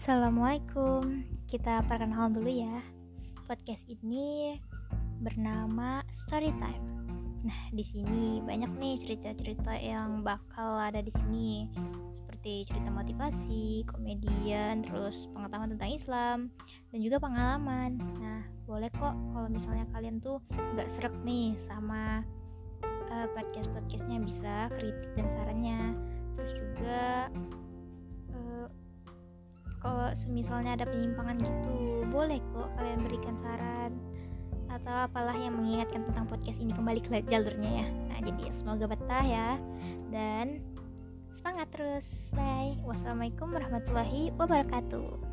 Assalamualaikum. Kita perkenalan dulu ya. Podcast ini bernama Storytime. Nah, di sini banyak nih cerita-cerita yang bakal ada di sini. Seperti cerita motivasi, komedian, terus pengetahuan tentang Islam, dan juga pengalaman. Nah, boleh kok kalau misalnya kalian tuh nggak serak nih sama uh, podcast-podcastnya bisa kritik dan sarannya. Kalau semisalnya ada penyimpangan gitu boleh kok kalian berikan saran. Atau apalah yang mengingatkan tentang podcast ini kembali ke jalurnya ya. Nah jadi semoga betah ya. Dan semangat terus. Bye. Wassalamualaikum warahmatullahi wabarakatuh